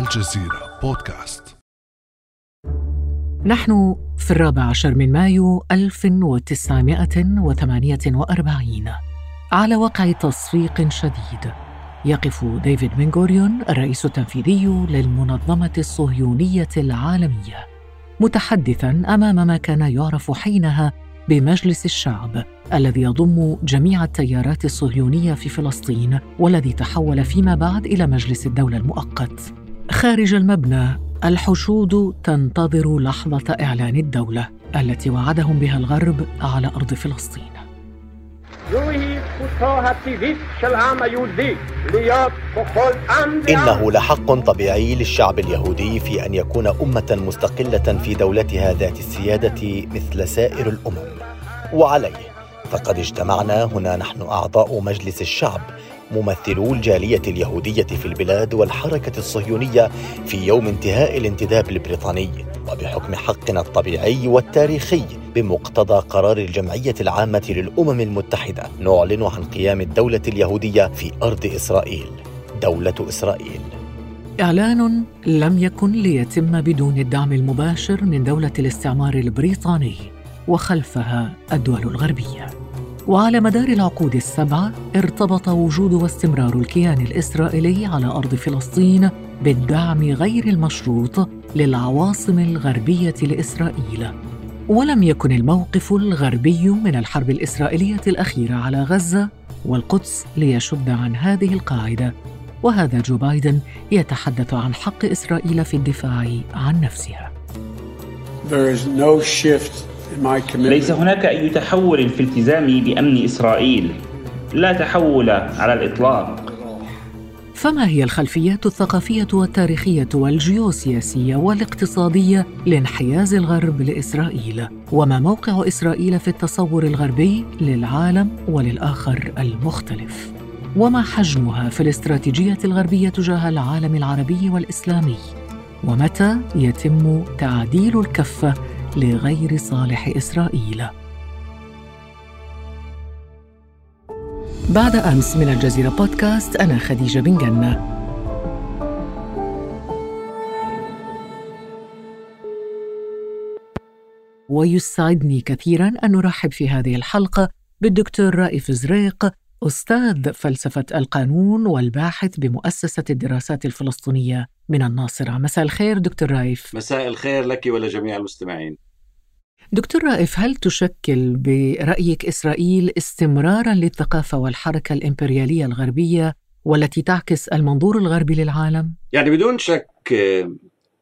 الجزيرة بودكاست. نحن في الرابع عشر من مايو 1948 على وقع تصفيق شديد يقف ديفيد بن الرئيس التنفيذي للمنظمة الصهيونية العالمية متحدثا أمام ما كان يعرف حينها بمجلس الشعب الذي يضم جميع التيارات الصهيونية في فلسطين والذي تحول فيما بعد إلى مجلس الدولة المؤقت. خارج المبنى الحشود تنتظر لحظة إعلان الدولة التي وعدهم بها الغرب على أرض فلسطين. إنه لحق طبيعي للشعب اليهودي في أن يكون أمة مستقلة في دولتها ذات السيادة مثل سائر الأمم. وعليه فقد اجتمعنا هنا نحن أعضاء مجلس الشعب ممثلو الجالية اليهودية في البلاد والحركة الصهيونية في يوم انتهاء الانتداب البريطاني وبحكم حقنا الطبيعي والتاريخي بمقتضى قرار الجمعية العامة للأمم المتحدة نعلن عن قيام الدولة اليهودية في أرض إسرائيل دولة إسرائيل. إعلان لم يكن ليتم بدون الدعم المباشر من دولة الاستعمار البريطاني وخلفها الدول الغربية. وعلى مدار العقود السبعه ارتبط وجود واستمرار الكيان الإسرائيلي على أرض فلسطين بالدعم غير المشروط للعواصم الغربية لإسرائيل. ولم يكن الموقف الغربي من الحرب الإسرائيلية الأخيرة على غزة والقدس ليشد عن هذه القاعدة. وهذا جو بايدن يتحدث عن حق إسرائيل في الدفاع عن نفسها. There is no shift ليس هناك أي تحول في التزامي بأمن إسرائيل لا تحول على الإطلاق فما هي الخلفيات الثقافية والتاريخية والجيوسياسية والاقتصادية لانحياز الغرب لإسرائيل؟ وما موقع إسرائيل في التصور الغربي للعالم وللآخر المختلف؟ وما حجمها في الاستراتيجية الغربية تجاه العالم العربي والإسلامي؟ ومتى يتم تعديل الكفة لغير صالح إسرائيل. بعد أمس من الجزيرة بودكاست أنا خديجة بن جنة. ويسعدني كثيرا أن نرحب في هذه الحلقة بالدكتور رائف زريق أستاذ فلسفة القانون والباحث بمؤسسة الدراسات الفلسطينية. من الناصرة. مساء الخير دكتور رائف. مساء الخير لك ولجميع المستمعين. دكتور رائف هل تشكل برأيك إسرائيل استمرارا للثقافة والحركة الإمبريالية الغربية والتي تعكس المنظور الغربي للعالم؟ يعني بدون شك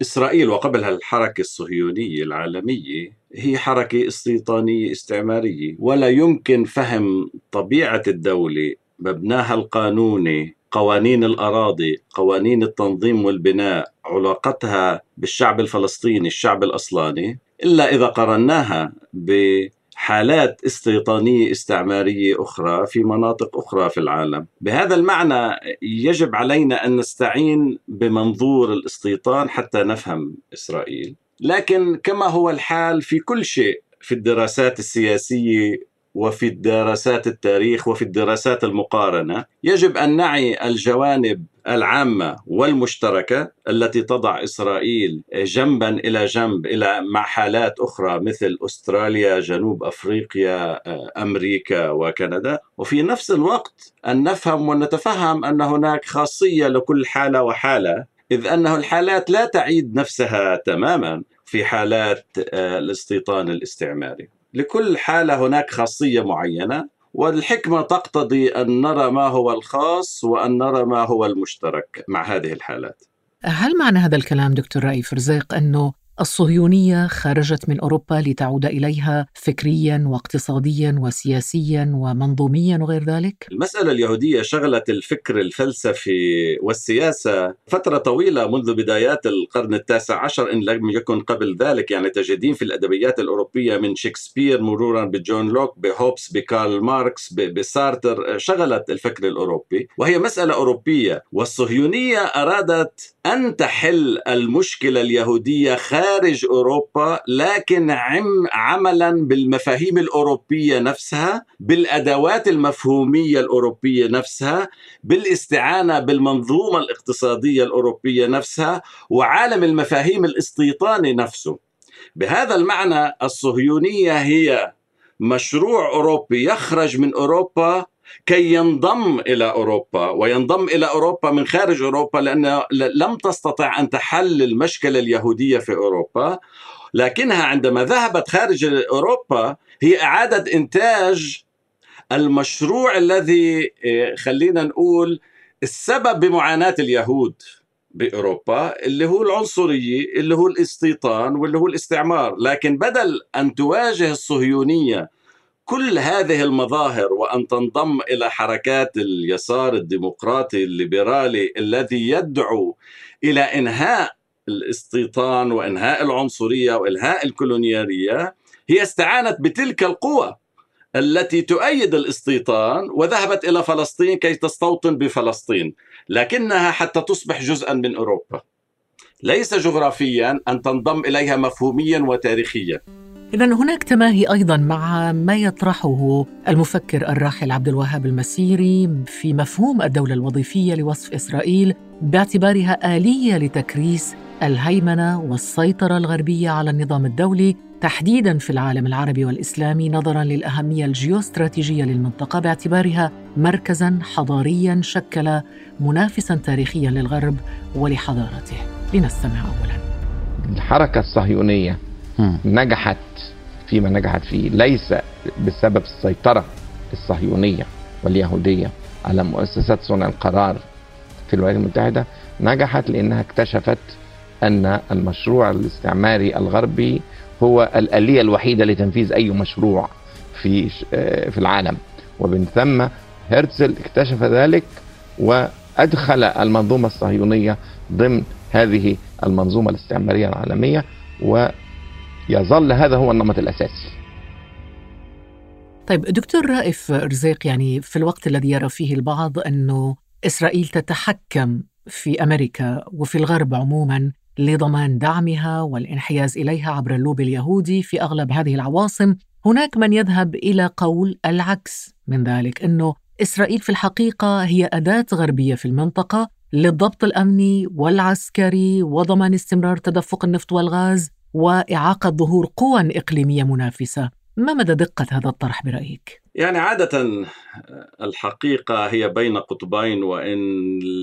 إسرائيل وقبلها الحركة الصهيونية العالمية هي حركة استيطانية استعمارية ولا يمكن فهم طبيعة الدولة مبناها القانوني قوانين الأراضي قوانين التنظيم والبناء علاقتها بالشعب الفلسطيني الشعب الأصلاني إلا إذا قرناها بحالات استيطانية استعمارية أخرى في مناطق أخرى في العالم. بهذا المعنى يجب علينا أن نستعين بمنظور الاستيطان حتى نفهم إسرائيل. لكن كما هو الحال في كل شيء في الدراسات السياسية وفي الدراسات التاريخ وفي الدراسات المقارنة يجب أن نعي الجوانب العامة والمشتركة التي تضع إسرائيل جنبا إلى جنب إلى مع حالات أخرى مثل أستراليا، جنوب أفريقيا، أمريكا وكندا، وفي نفس الوقت أن نفهم ونتفهم أن هناك خاصية لكل حالة وحالة إذ أنه الحالات لا تعيد نفسها تماما في حالات الاستيطان الاستعماري. لكل حالة هناك خاصية معينة والحكمة تقتضي أن نرى ما هو الخاص وأن نرى ما هو المشترك مع هذه الحالات. هل معنى هذا الكلام دكتور رائف رزيق أنه الصهيونية خرجت من أوروبا لتعود إليها فكريا واقتصاديا وسياسيا ومنظوميا وغير ذلك؟ المسألة اليهودية شغلت الفكر الفلسفي والسياسة فترة طويلة منذ بدايات القرن التاسع عشر إن لم يكن قبل ذلك يعني تجدين في الأدبيات الأوروبية من شكسبير مرورا بجون لوك بهوبس بكارل ماركس بسارتر شغلت الفكر الأوروبي وهي مسألة أوروبية والصهيونية أرادت أن تحل المشكلة اليهودية خارج خارج أوروبا لكن عم عملا بالمفاهيم الأوروبية نفسها بالأدوات المفهومية الأوروبية نفسها بالاستعانة بالمنظومة الاقتصادية الأوروبية نفسها وعالم المفاهيم الاستيطاني نفسه. بهذا المعنى الصهيونية هي مشروع أوروبي يخرج من أوروبا كي ينضم إلى أوروبا وينضم إلى أوروبا من خارج أوروبا لأن لم تستطع أن تحل المشكلة اليهودية في أوروبا لكنها عندما ذهبت خارج أوروبا هي اعاده إنتاج المشروع الذي إيه، خلينا نقول السبب بمعاناة اليهود بأوروبا اللي هو العنصريه اللي هو الاستيطان واللي هو الاستعمار. لكن بدل أن تواجه الصهيونية كل هذه المظاهر وأن تنضم إلى حركات اليسار الديمقراطي الليبرالي الذي يدعو إلى إنهاء الاستيطان وإنهاء العنصرية وانهاء الكولونيالية هي استعانت بتلك القوى التي تؤيد الاستيطان وذهبت إلى فلسطين كي تستوطن بفلسطين لكنها حتى تصبح جزءا من أوروبا. ليس جغرافيا أن تنضم إليها مفهوميا وتاريخيا. إذا هناك تماهي أيضا مع ما يطرحه المفكر الراحل عبد الوهاب المسيري في مفهوم الدولة الوظيفية لوصف إسرائيل باعتبارها آلية لتكريس الهيمنة والسيطرة الغربية على النظام الدولي تحديدا في العالم العربي والإسلامي نظرا للأهمية الجيوستراتيجية للمنطقة باعتبارها مركزا حضاريا شكل منافسا تاريخيا للغرب ولحضارته. لنستمع أولا. الحركة الصهيونية. نجحت فيما نجحت فيه. ليس بسبب السيطرة الصهيونية واليهودية على مؤسسات صنع القرار في الولايات المتحدة نجحت لأنها اكتشفت أن المشروع الاستعماري الغربي هو الآلية الوحيدة لتنفيذ أي مشروع في في العالم. ومن ثم هرتزل اكتشف ذلك وأدخل المنظومة الصهيونية ضمن هذه المنظومة الاستعمارية العالمية ويظل هذا هو النمط الأساسي. طيب دكتور رائف رزيق يعني في الوقت الذي يرى فيه البعض أنه إسرائيل تتحكم في أمريكا وفي الغرب عموما لضمان دعمها والانحياز إليها عبر اللوب اليهودي في أغلب هذه العواصم هناك من يذهب إلى قول العكس من ذلك أنه إسرائيل في الحقيقة هي أداة غربية في المنطقة للضبط الأمني والعسكري وضمان استمرار تدفق النفط والغاز. وإعاقة ظهور قوى إقليمية منافسة ما مدى دقة هذا الطرح برأيك؟ يعني عادة الحقيقة هي بين قطبين وإن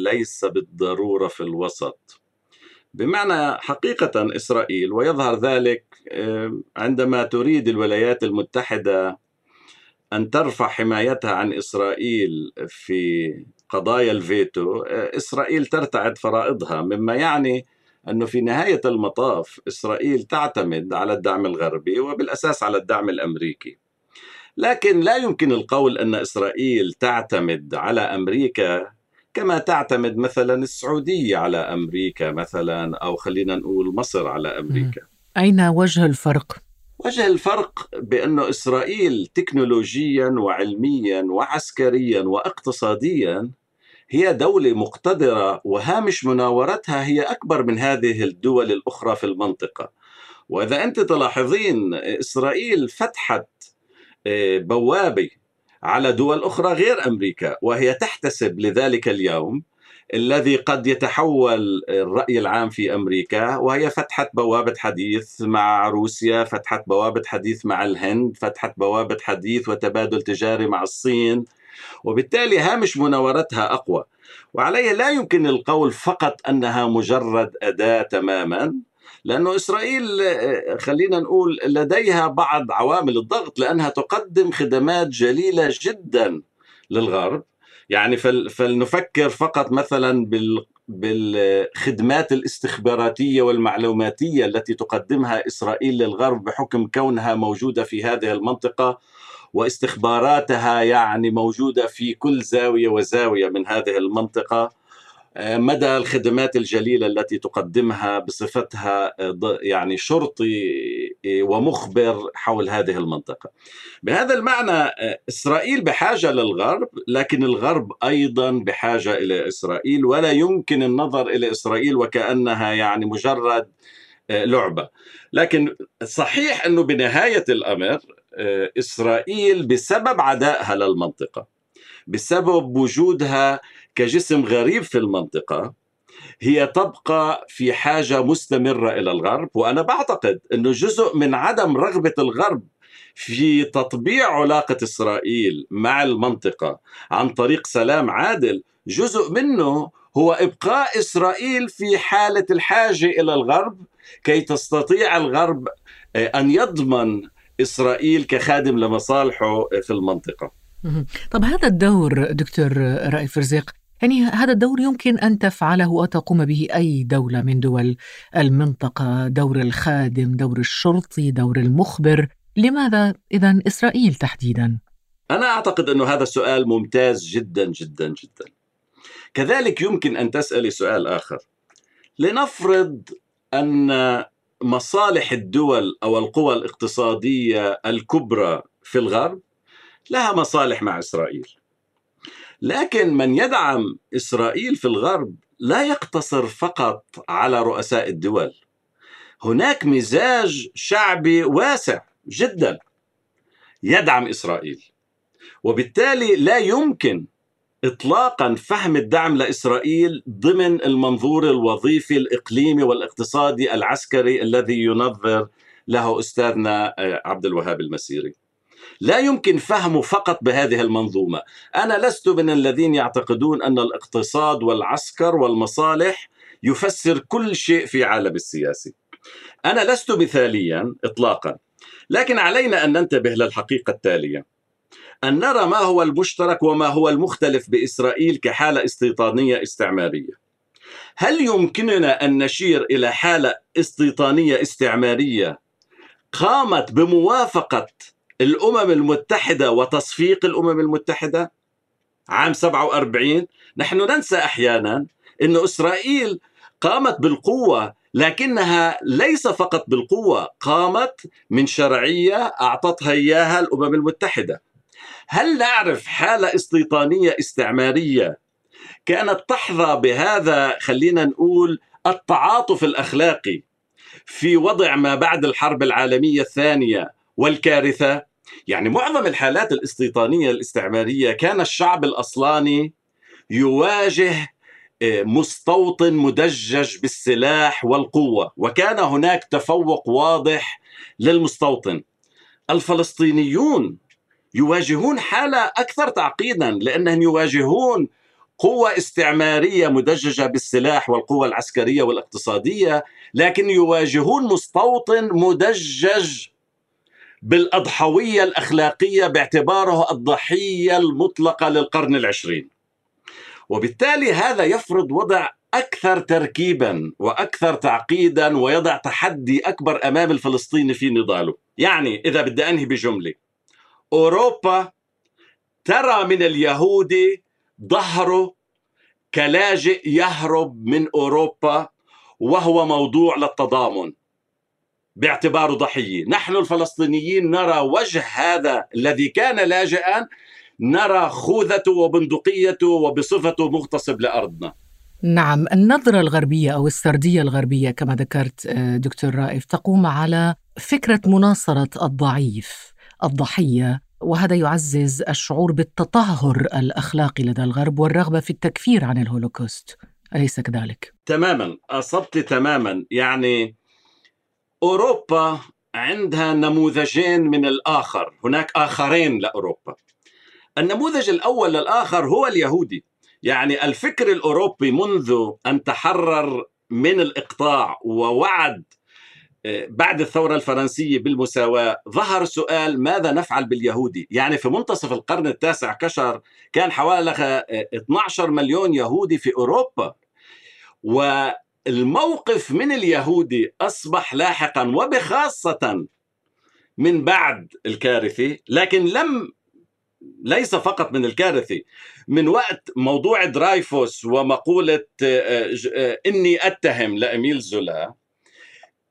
ليس بالضرورة في الوسط بمعنى حقيقة إسرائيل ويظهر ذلك عندما تريد الولايات المتحدة أن ترفع حمايتها عن إسرائيل في قضايا الفيتو إسرائيل ترتعد فرائضها مما يعني أنه في نهاية المطاف إسرائيل تعتمد على الدعم الغربي وبالأساس على الدعم الأمريكي. لكن لا يمكن القول أن إسرائيل تعتمد على أمريكا كما تعتمد مثلا السعودية على أمريكا مثلا أو خلينا نقول مصر على أمريكا. أين وجه الفرق؟ وجه الفرق بأنه إسرائيل تكنولوجيا وعلميا وعسكريا واقتصاديا هي دولة مقتدرة وهامش مناورتها هي أكبر من هذه الدول الأخرى في المنطقة. وإذا أنت تلاحظين إسرائيل فتحت بوابة على دول أخرى غير أمريكا وهي تحتسب لذلك اليوم الذي قد يتحول الرأي العام في أمريكا وهي فتحت بوابة حديث مع روسيا فتحت بوابة حديث مع الهند فتحت بوابة حديث وتبادل تجاري مع الصين. وبالتالي هامش مناورتها أقوى. وعليه لا يمكن القول فقط أنها مجرد أداة تماما لأنه إسرائيل خلينا نقول لديها بعض عوامل الضغط لأنها تقدم خدمات جليلة جدا للغرب. يعني فلنفكر فقط مثلا بال بالخدمات الاستخباراتية والمعلوماتية التي تقدمها إسرائيل للغرب بحكم كونها موجودة في هذه المنطقة واستخباراتها يعني موجودة في كل زاوية وزاوية من هذه المنطقة. مدى الخدمات الجليلة التي تقدمها بصفتها يعني شرطي ومخبر حول هذه المنطقة. بهذا المعنى إسرائيل بحاجة للغرب لكن الغرب أيضا بحاجة إلى إسرائيل ولا يمكن النظر إلى إسرائيل وكأنها يعني مجرد لعبة. لكن صحيح أنه بنهاية الأمر إسرائيل بسبب عدائها للمنطقة بسبب وجودها كجسم غريب في المنطقة هي تبقى في حاجة مستمرة إلى الغرب. وأنا بعتقد أنه جزء من عدم رغبة الغرب في تطبيع علاقة إسرائيل مع المنطقة عن طريق سلام عادل جزء منه هو إبقاء إسرائيل في حالة الحاجة إلى الغرب كي تستطيع الغرب آه، أن يضمن إسرائيل كخادم لمصالحه في المنطقة. طب هذا الدور دكتور رائف رزيق يعني هذا الدور يمكن أن تفعله وتقوم به أي دولة من دول المنطقة دور الخادم دور الشرطي دور المخبر؟ لماذا إذا إسرائيل تحديدا؟ أنا أعتقد أن هذا سؤال ممتاز جدا جدا جدا. كذلك يمكن أن تسألي سؤال آخر. لنفرض أن مصالح الدول أو القوى الاقتصادية الكبرى في الغرب لها مصالح مع إسرائيل. لكن من يدعم إسرائيل في الغرب لا يقتصر فقط على رؤساء الدول. هناك مزاج شعبي واسع جدا يدعم إسرائيل وبالتالي لا يمكن اطلاقا فهم الدعم لإسرائيل ضمن المنظور الوظيفي الإقليمي والاقتصادي العسكري الذي ينظر له أستاذنا آه، عبد الوهاب المسيري. لا يمكن فهمه فقط بهذه المنظومة، أنا لست من الذين يعتقدون أن الاقتصاد والعسكر والمصالح يفسر كل شيء في عالم السياسي. أنا لست مثاليا اطلاقا، لكن علينا أن ننتبه للحقيقة التالية أن نرى ما هو المشترك وما هو المختلف بإسرائيل كحالة استيطانية استعمارية. هل يمكننا أن نشير إلى حالة استيطانية استعمارية قامت بموافقة الأمم المتحدة وتصفيق الأمم المتحدة؟ عام 47 نحن ننسى أحيانا أن إسرائيل قامت بالقوة لكنها ليس فقط بالقوة قامت من شرعية أعطتها إياها الأمم المتحدة. هل نعرف حالة استيطانية استعمارية كانت تحظى بهذا خلينا نقول التعاطف الأخلاقي في وضع ما بعد الحرب العالمية الثانية والكارثة؟ يعني معظم الحالات الاستيطانية الاستعمارية كان الشعب الأصلاني يواجه مستوطن مدجج بالسلاح والقوة وكان هناك تفوق واضح للمستوطن. الفلسطينيون يواجهون حاله أكثر تعقيدا لأنهم يواجهون قوة استعمارية مدججة بالسلاح والقوة العسكرية والاقتصادية لكن يواجهون مستوطن مدجج بالأضحوية الأخلاقية باعتباره الضحية المطلقة للقرن العشرين. وبالتالي هذا يفرض وضع أكثر تركيبا وأكثر تعقيدا ويضع تحدي أكبر أمام الفلسطيني في نضاله. يعني إذا بدي أنهي بجملة أوروبا ترى من اليهودي ظهره كلاجئ يهرب من أوروبا وهو موضوع للتضامن باعتباره ضحية، نحن الفلسطينيين نرى وجه هذا الذي كان لاجئا نرى خوذته وبندقيته وبصفته مغتصب لأرضنا. نعم النظرة الغربية أو السردية الغربية كما ذكرت آه، دكتور رائف تقوم على فكرة مناصرة الضعيف. الضحية وهذا يعزز الشعور بالتطهر الأخلاقي لدى الغرب والرغبة في التكفير عن الهولوكوست. أليس كذلك؟ تماما أصبت تماما. يعني أوروبا عندها نموذجين من الآخر. هناك آخرين لأوروبا. النموذج الأول للآخر هو اليهودي. يعني الفكر الأوروبي منذ أن تحرر من الإقطاع ووعد بعد الثورة الفرنسية بالمساواة ظهر سؤال ماذا نفعل باليهودي؟ يعني في منتصف القرن التاسع عشر كان حوالي 12 آه، مليون يهودي في أوروبا. والموقف من اليهودي أصبح لاحقا وبخاصة من بعد الكارثة لكن لم ليس فقط من الكارثة من وقت موضوع درايفوس ومقولة آه، آه، إني أتهم لأميل زولا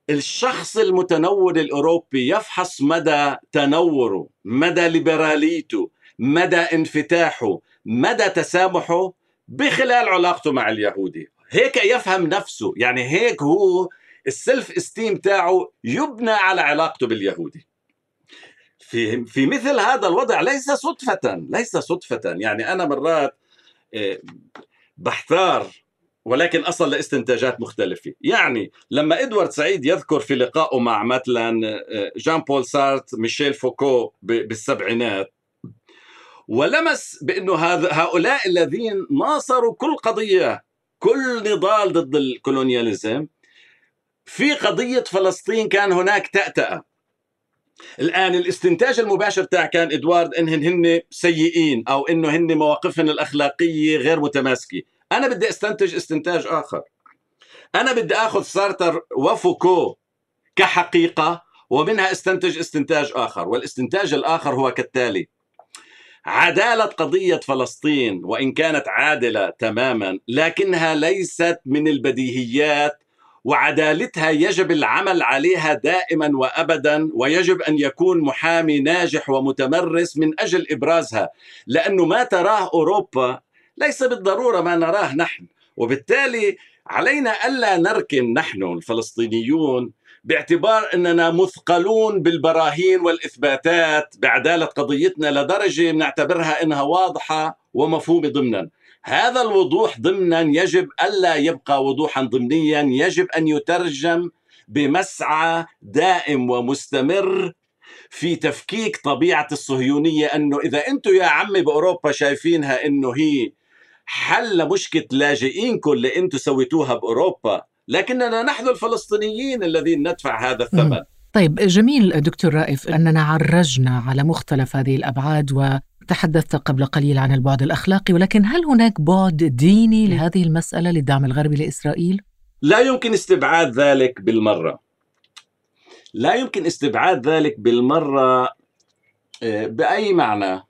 الشخص المتنور الأوروبي يفحص مدى تنوره مدى ليبراليته مدى انفتاحه مدى تسامحه بخلال علاقته مع اليهودي. هيك يفهم نفسه يعني هيك هو السلف استيم تاعه يبنى على علاقته باليهودي. في في مثل هذا الوضع ليس صدفة ليس صدفة. يعني أنا مرات آه، بحتار ولكن أصل لاستنتاجات مختلفة. يعني لما إدوارد سعيد يذكر في لقائه مع مثلا آه، جان بول سارتر ميشيل فوكو بالسبعينات ولمس بأنه هؤلاء الذين ناصروا كل قضية كل نضال ضد ال colonialism في قضية فلسطين كان هناك تأتأة. الآن الاستنتاج المباشر تاع كان إدوارد إنهن هن سيئين أو إنه هن مواقفهم الأخلاقية غير متماسكة. أنا بدي أستنتج استنتاج آخر. أنا بدي أخذ سارتر وفوكو كحقيقة ومنها أستنتج استنتاج آخر. والاستنتاج الآخر هو كالتالي عدالة قضية فلسطين وإن كانت عادلة تماما لكنها ليست من البديهيات وعدالتها يجب العمل عليها دائما وابدا ويجب أن يكون محامي ناجح ومتمرس من أجل إبرازها. لأنه ما تراه أوروبا ليس بالضرورة ما نراه نحن. وبالتالي علينا ألا نركن نحن الفلسطينيون باعتبار أننا مثقلون بالبراهين والإثباتات بعدالة قضيتنا لدرجة نعتبرها إنها واضحة ومفهومة ضمنا. هذا الوضوح ضمنا يجب ألا يبقى وضوحا ضمنيا يجب أن يترجم بمسعى دائم ومستمر في تفكيك طبيعة الصهيونية أنه إذا أنتم يا عمي بأوروبا شايفينها إنه هي حل مشكلة لاجئينكم اللي أنتم سويتوها بأوروبا لكننا نحن الفلسطينيين الذين ندفع هذا الثمن طيب جميل دكتور رائف أننا عرجنا على مختلف هذه الأبعاد و تحدثت قبل قليل عن البعد الأخلاقي ولكن هل هناك بعد ديني لهذه المسألة للدعم الغربي لإسرائيل؟ لا يمكن استبعاد ذلك بالمرة. لا يمكن استبعاد ذلك بالمرة آه، بأي معنى؟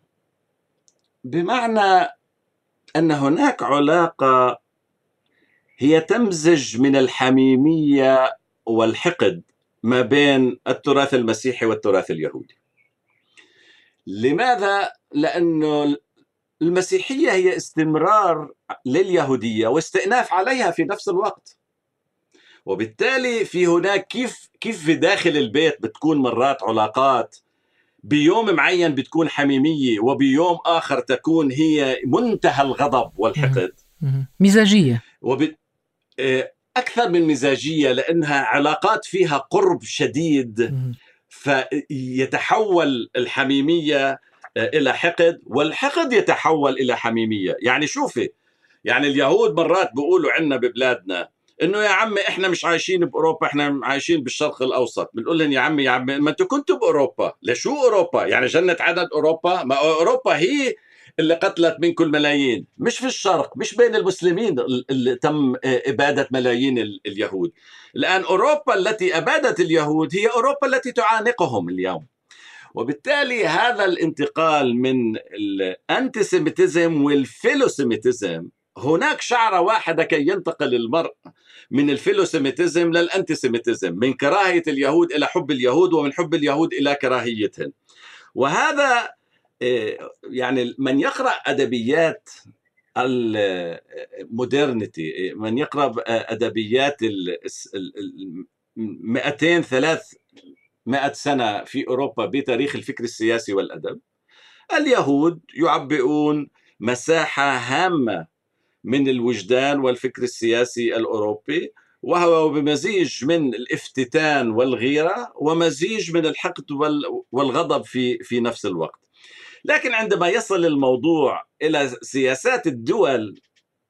بمعنى أن هناك علاقة هي تمزج من الحميمية والحقد ما بين التراث المسيحي والتراث اليهودي. لماذا؟ لأنه المسيحية هي استمرار لليهودية واستئناف عليها في نفس الوقت. وبالتالي في هناك كيف كيف في داخل البيت بتكون مرات علاقات بيوم معين بتكون حميمية وبيوم آخر تكون هي منتهى الغضب والحقد. مزاجية. وب... آه، أكثر من مزاجية لأنها علاقات فيها قرب شديد. فيتحول الحميمية آه، إلى حقد والحقد يتحول إلى حميمية. يعني شوفي يعني اليهود مرات بيقولوا عنا ببلادنا إنه يا عمي إحنا مش عايشين بأوروبا إحنا عايشين بالشرق الأوسط. بنقول لهم يا عمي يا عمي ما أنتم كنتوا بأوروبا. لشو أوروبا؟ يعني جنة عدد أوروبا؟ ما أوروبا هي اللي قتلت منكم الملايين مش في الشرق مش بين المسلمين اللي تم إبادة ملايين اليهود. الآن أوروبا التي أبادت اليهود هي أوروبا التي تعانقهم اليوم. وبالتالي هذا الانتقال من ال antisemitism وال philosemitism هناك شعرة واحدة كي ينتقل المرء من ال philosemitism لل antisemitism من كراهية اليهود إلى حب اليهود ومن حب اليهود إلى كراهيتهم. وهذا إيه، يعني من يقرأ أدبيات ال modernity من يقرأ أدبيات ال 200 300 سنة في أوروبا بتاريخ الفكر السياسي والأدب اليهود يعبئون مساحة هامة من الوجدان والفكر السياسي الأوروبي وهو بمزيج من الافتتان والغيرة ومزيج من الحقد والغضب في في نفس الوقت. لكن عندما يصل الموضوع إلى سياسات الدول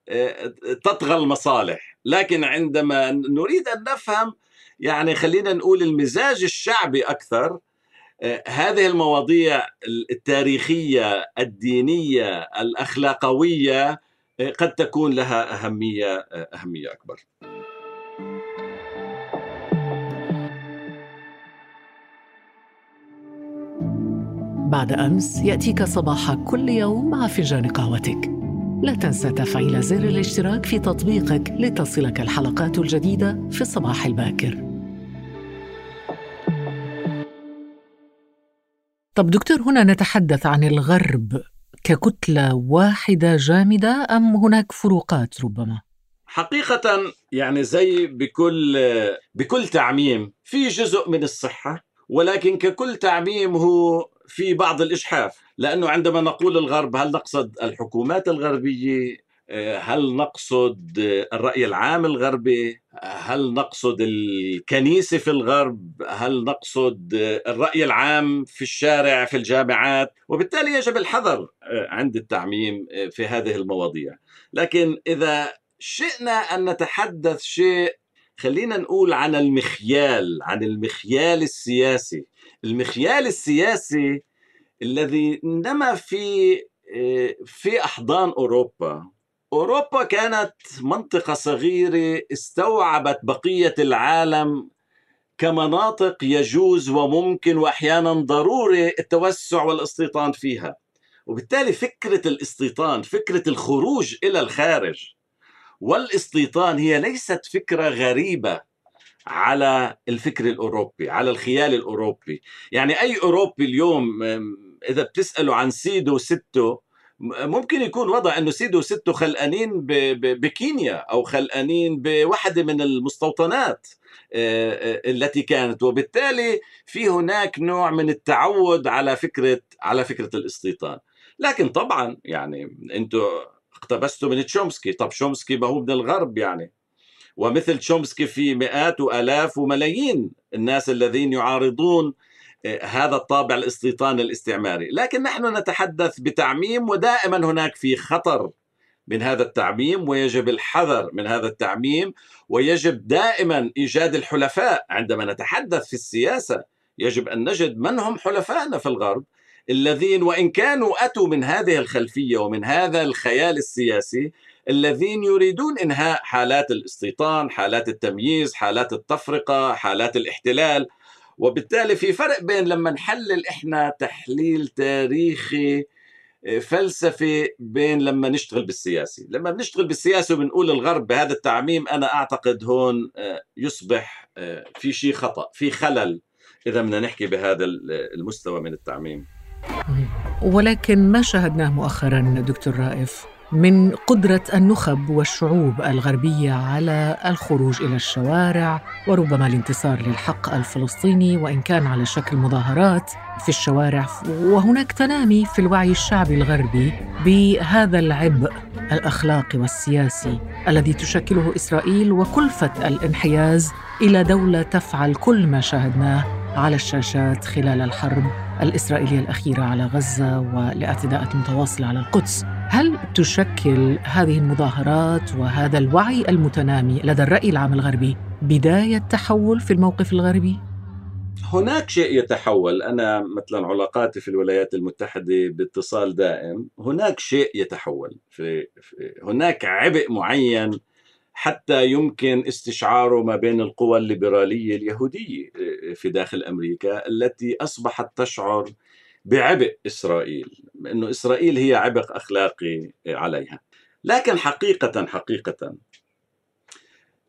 آه، تطغى المصالح. لكن عندما نريد أن نفهم يعني خلينا نقول المزاج الشعبي أكثر آه، هذه المواضيع التاريخية الدينية الأخلاقوية آه، قد تكون لها أهمية أهمية أكبر. بعد أمس يأتيك صباح كل يوم مع فنجان قهوتك. لا تنسى تفعيل زر الاشتراك في تطبيقك لتصلك الحلقات الجديدة في الصباح الباكر. طب دكتور هنا نتحدث عن الغرب. ككتلة واحدة جامدة أم هناك فروقات ربما؟ حقيقة يعني زي بكل بكل تعميم في جزء من الصحة ولكن ككل تعميم هو في بعض الإجحاف لأنه عندما نقول الغرب هل نقصد الحكومات الغربية هل نقصد الرأي العام الغربي؟ هل نقصد الكنيسة في الغرب؟ هل نقصد الرأي العام في الشارع في الجامعات؟ وبالتالي يجب الحذر عند التعميم في هذه المواضيع. لكن إذا شئنا أن نتحدث شيء خلينا نقول عن المخيال عن المخيال السياسي. المخيال السياسي الذي نما في في أحضان أوروبا أوروبا كانت منطقة صغيرة استوعبت بقية العالم كمناطق يجوز وممكن وأحيانا ضروري التوسع والاستيطان فيها. وبالتالي فكرة الاستيطان فكرة الخروج إلى الخارج والاستيطان هي ليست فكرة غريبة على الفكر الأوروبي على الخيال الأوروبي. يعني أي أوروبي اليوم إذا بتساله عن سيدو ستو ممكن يكون وضع أنه سيدو وستو خلقانين بكينيا أو خلقانين بوحده من المستوطنات التي كانت. وبالتالي في هناك نوع من التعود على فكرة على فكرة الاستيطان. لكن طبعا يعني أنتم اقتبسته من تشومسكي. طب شومسكي ما هو من الغرب يعني. ومثل تشومسكي في مئات وآلاف وملايين الناس الذين يعارضون آه، هذا الطابع الاستيطاني الاستعماري. لكن نحن نتحدث بتعميم ودائما هناك في خطر من هذا التعميم ويجب الحذر من هذا التعميم ويجب دائما إيجاد الحلفاء. عندما نتحدث في السياسة يجب أن نجد من هم حلفائنا في الغرب الذين وإن كانوا أتوا من هذه الخلفية ومن هذا الخيال السياسي الذين يريدون إنهاء حالات الاستيطان، حالات التمييز، حالات التفرقة، حالات الاحتلال، وبالتالي في فرق بين لما نحلل إحنا تحليل تاريخي فلسفي بين لما نشتغل بالسياسي. لما بنشتغل بالسياسي وبنقول الغرب بهذا التعميم أنا أعتقد هون آه، يصبح آه، في شيء خطأ في خلل إذا بدنا نحكي بهذا المستوى من التعميم. ولكن ما شاهدناه مؤخرا دكتور رائف؟ من قدرة النخب والشعوب الغربية على الخروج إلى الشوارع وربما الانتصار للحق الفلسطيني وإن كان على شكل مظاهرات في الشوارع. وهناك تنامي في الوعي الشعبي الغربي بهذا العبء الأخلاقي والسياسي الذي تشكله إسرائيل وكلفة الانحياز إلى دولة تفعل كل ما شاهدناه على الشاشات خلال الحرب الإسرائيلية الأخيرة على غزة والاعتداءات المتواصلة على القدس. هل تشكل هذه المظاهرات وهذا الوعي المتنامي لدى الرأي العام الغربي بداية تحول في الموقف الغربي؟ هناك شيء يتحول أنا مثلا علاقاتي في الولايات المتحدة باتصال دائم هناك شيء يتحول في, في هناك عبء معين حتى يمكن استشعاره ما بين القوى الليبرالية اليهودية في داخل أمريكا التي أصبحت تشعر بعبء إسرائيل أنه إسرائيل هي عبء أخلاقي عليها. لكن حقيقة حقيقة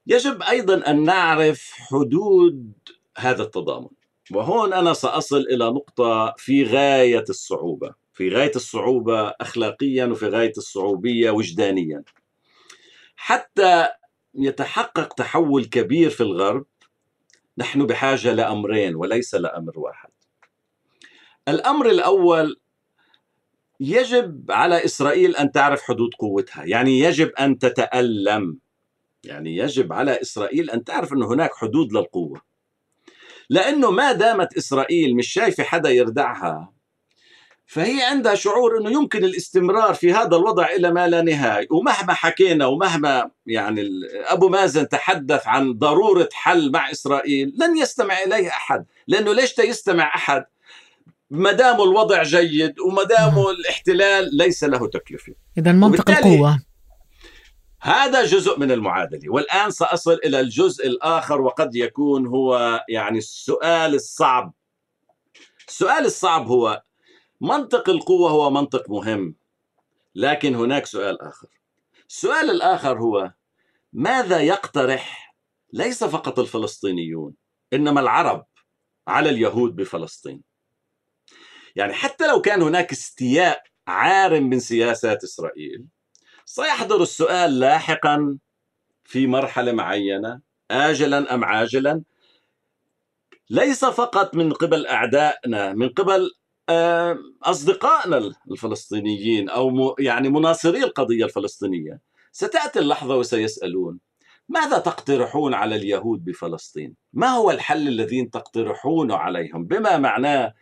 يجب أيضا أن نعرف حدود هذا التضامن. وهون أنا سأصل إلى نقطة في غاية الصعوبة في غاية الصعوبة أخلاقيا وفي غاية الصعوبية وجدانيا. حتى يتحقق تحول كبير في الغرب نحن بحاجة لأمرين وليس لأمر واحد. الأمر الأول يجب على إسرائيل أن تعرف حدود قوتها، يعني يجب أن تتألم. يعني يجب على إسرائيل أن تعرف انه هناك حدود للقوة. لأنه ما دامت إسرائيل مش شايفة حدا يردعها فهي عندها شعور أنه يمكن الاستمرار في هذا الوضع إلى ما لا نهاية، ومهما حكينا ومهما يعني أبو مازن تحدث عن ضرورة حل مع إسرائيل لن يستمع إليه أحد، لأنه ليش يستمع أحد؟ ما دام الوضع جيد وما دام الاحتلال ليس له تكلفة. إذا منطق القوة. هذا جزء من المعادلة. والآن سأصل إلى الجزء الآخر وقد يكون هو يعني السؤال الصعب. السؤال الصعب هو منطق القوة هو منطق مهم لكن هناك سؤال آخر. السؤال الآخر هو ماذا يقترح؟ ليس فقط الفلسطينيون إنما العرب على اليهود بفلسطين. يعني حتى لو كان هناك استياء عار من سياسات إسرائيل سيحضر السؤال لاحقا في مرحلة معينة اجلا أم عاجلا ليس فقط من قبل أعدائنا من قبل آه، أصدقائنا الفلسطينيين أو يعني مناصري القضية الفلسطينية ستأتي اللحظة وسيسألون ماذا تقترحون على اليهود بفلسطين؟ ما هو الحل الذي تقترحونه عليهم؟ بما معناه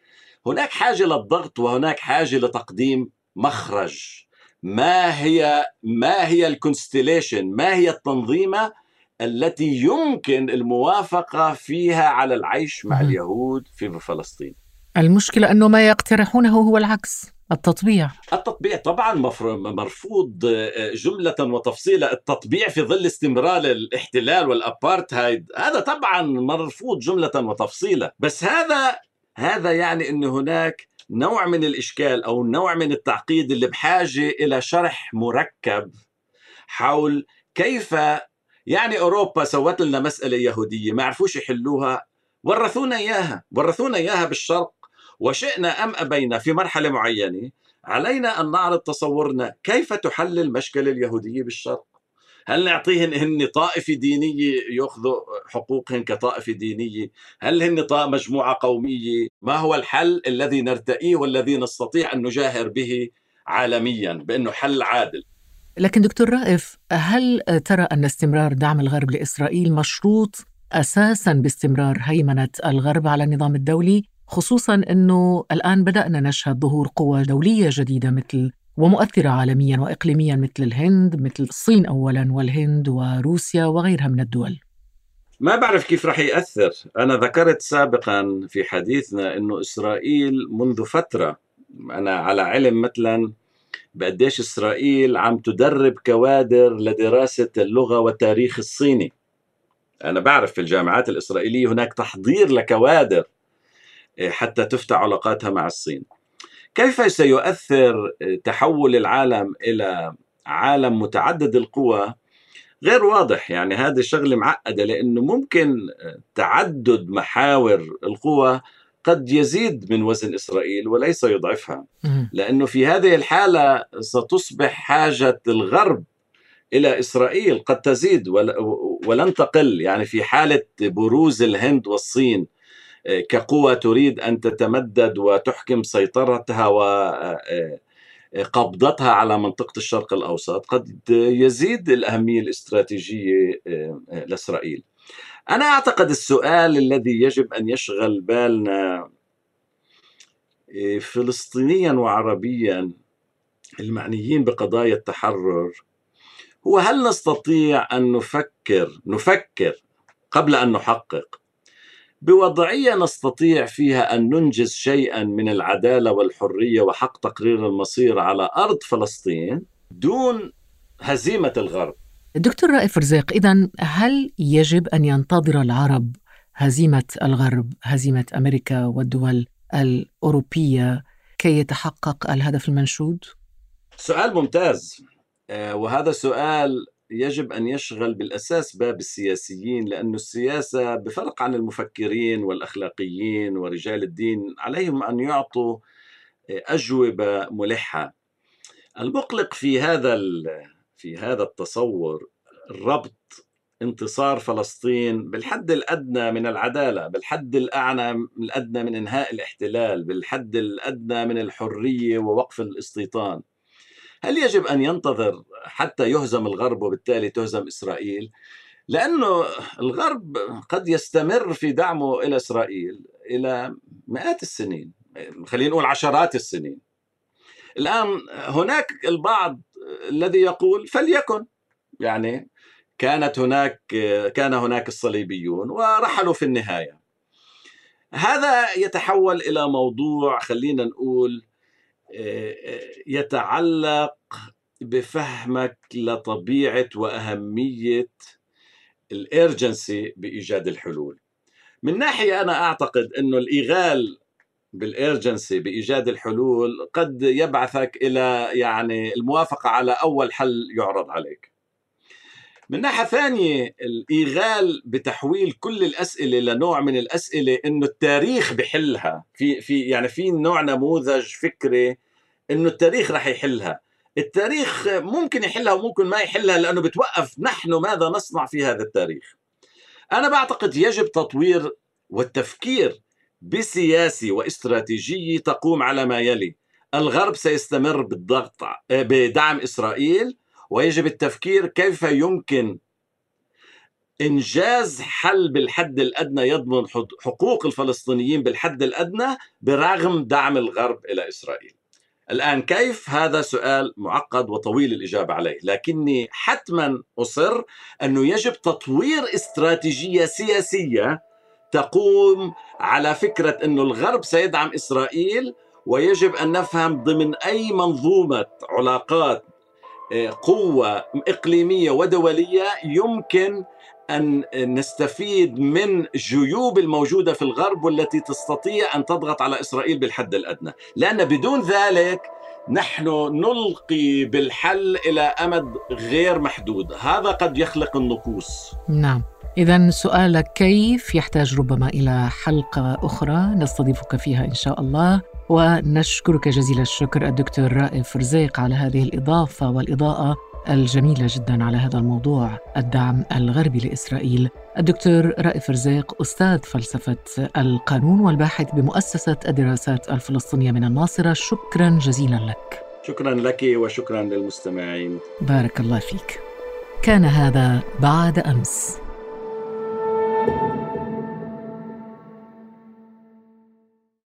هناك حاجة للضغط وهناك حاجة لتقديم مخرج. ما هي ما هي الكونستليشن ما هي التنظيمة التي يمكن الموافقة فيها على العيش مع اليهود في فلسطين؟ المشكلة أنه ما يقترحونه هو العكس التطبيع. التطبيع طبعا مرفوض آه، جملة وتفصيلا التطبيع في ظل استمرار الاحتلال والأبارتهايد هذا طبعا مرفوض جملة وتفصيلا بس هذا هذا يعني أن هناك نوع من الإشكال أو نوع من التعقيد اللي بحاجة إلى شرح مركب حول كيف يعني أوروبا سوت لنا مسألة يهودية ما عرفوش يحلوها ورثونا إياها ورثونا إياها بالشرق وشئنا أم أبينا في مرحلة معينة علينا أن نعرض تصورنا كيف تحل المشكلة اليهودية بالشرق. هل نعطيهن هن طائفة دينية يأخذوا حقوقهن كطائفة دينية؟ هل هن مجموعة قومية؟ ما هو الحل الذي نرتئيه والذي نستطيع أن نجاهر به عالميا بأنه حل عادل؟ لكن دكتور رائف هل ترى أن استمرار دعم الغرب لإسرائيل مشروط أساسا باستمرار هيمنة الغرب على النظام الدولي؟ خصوصا أنه الآن بدأنا نشهد ظهور قوى دولية جديدة مثل ومؤثرة عالميا وإقليميا مثل الهند مثل الصين أولا والهند وروسيا وغيرها من الدول. ما بعرف كيف رح يأثر. أنا ذكرت سابقا في حديثنا أنه إسرائيل منذ فترة أنا على علم مثلا بقديش إسرائيل عم تدرب كوادر لدراسة اللغة والتاريخ الصيني. أنا بعرف في الجامعات الإسرائيلية هناك تحضير لكوادر إيه، حتى تفتح علاقاتها مع الصين. كيف سيؤثر تحول العالم إلى عالم متعدد القوى؟ غير واضح يعني هذه الشغلة معقدة لأنه ممكن تعدد محاور القوى قد يزيد من وزن إسرائيل وليس يضعفها. لأنه في هذه الحالة ستصبح حاجة الغرب إلى إسرائيل قد تزيد ولن تقل يعني في حالة بروز الهند والصين. كقوة تريد أن تتمدد وتحكم سيطرتها وقبضتها على منطقة الشرق الأوسط قد يزيد الأهمية الاستراتيجية لإسرائيل. أنا أعتقد السؤال الذي يجب أن يشغل بالنا فلسطينيا وعربيا المعنيين بقضايا التحرر هو هل نستطيع أن نفكر نفكر قبل أن نحقق بوضعية نستطيع فيها أن ننجز شيئا من العدالة والحرية وحق تقرير المصير على أرض فلسطين دون هزيمة الغرب. دكتور رائف رزاق اذا هل يجب أن ينتظر العرب هزيمة الغرب، هزيمة أمريكا والدول الأوروبية كي يتحقق الهدف المنشود؟ سؤال ممتاز آه، وهذا سؤال يجب أن يشغل بالأساس باب السياسيين لأن السياسة بفرق عن المفكرين والأخلاقيين ورجال الدين عليهم أن يعطوا أجوبة ملحة المقلق في هذا في هذا التصور ربط انتصار فلسطين بالحد الأدنى من العدالة، بالحد الأعلى الأدنى من إنهاء الاحتلال، بالحد الأدنى من الحرية ووقف الاستيطان. هل يجب أن ينتظر حتى يهزم الغرب وبالتالي تهزم إسرائيل؟ لأنه الغرب قد يستمر في دعمه إلى إسرائيل إلى مئات السنين خلينا نقول عشرات السنين الآن هناك البعض الذي يقول فليكن يعني كانت هناك كان هناك الصليبيون ورحلوا في النهاية هذا يتحول إلى موضوع خلينا نقول يتعلق بفهمك لطبيعة وأهمية الارجنسي بإيجاد الحلول. من ناحية أنا أعتقد إنه الإيغال بالارجنسي بإيجاد الحلول قد يبعثك إلى يعني الموافقة على أول حل يعرض عليك. من ناحية ثانية الإيغال بتحويل كل الأسئلة لنوع من الأسئلة إنه التاريخ بحلها في في يعني في نوع نموذج فكري إنه التاريخ رح يحلها التاريخ ممكن يحلها وممكن ما يحلها لأنه بتوقف نحن ماذا نصنع في هذا التاريخ. أنا بعتقد يجب تطوير والتفكير بسياسي واستراتيجي تقوم على ما يلي. الغرب سيستمر بالضغط بدعم إسرائيل ويجب التفكير كيف يمكن إنجاز حل بالحد الأدنى يضمن حقوق الفلسطينيين بالحد الأدنى برغم دعم الغرب إلى إسرائيل. الآن كيف هذا سؤال معقد وطويل الإجابة عليه؟ لكني حتما أصر أنه يجب تطوير استراتيجية سياسية تقوم على فكرة أنه الغرب سيدعم إسرائيل ويجب أن نفهم ضمن أي منظومة علاقات آه، قوة إقليمية ودولية يمكن أن نستفيد من جيوب الموجودة في الغرب والتي تستطيع أن تضغط على إسرائيل بالحد الأدنى. لأن بدون ذلك نحن نلقي بالحل إلى أمد غير محدود. هذا قد يخلق النقوص. نعم. إذا سؤالك كيف يحتاج ربما إلى حلقة أخرى نستضيفك فيها إن شاء الله. ونشكرك جزيل الشكر الدكتور رائف رزيق على هذه الإضافة والإضاءة. الجميلة جدا على هذا الموضوع الدعم الغربي لإسرائيل. الدكتور رائف رزيق أستاذ فلسفة القانون والباحث بمؤسسة الدراسات الفلسطينية من الناصرة شكرا جزيلا لك. شكرا لك وشكرا للمستمعين. بارك الله فيك. كان هذا بعد أمس.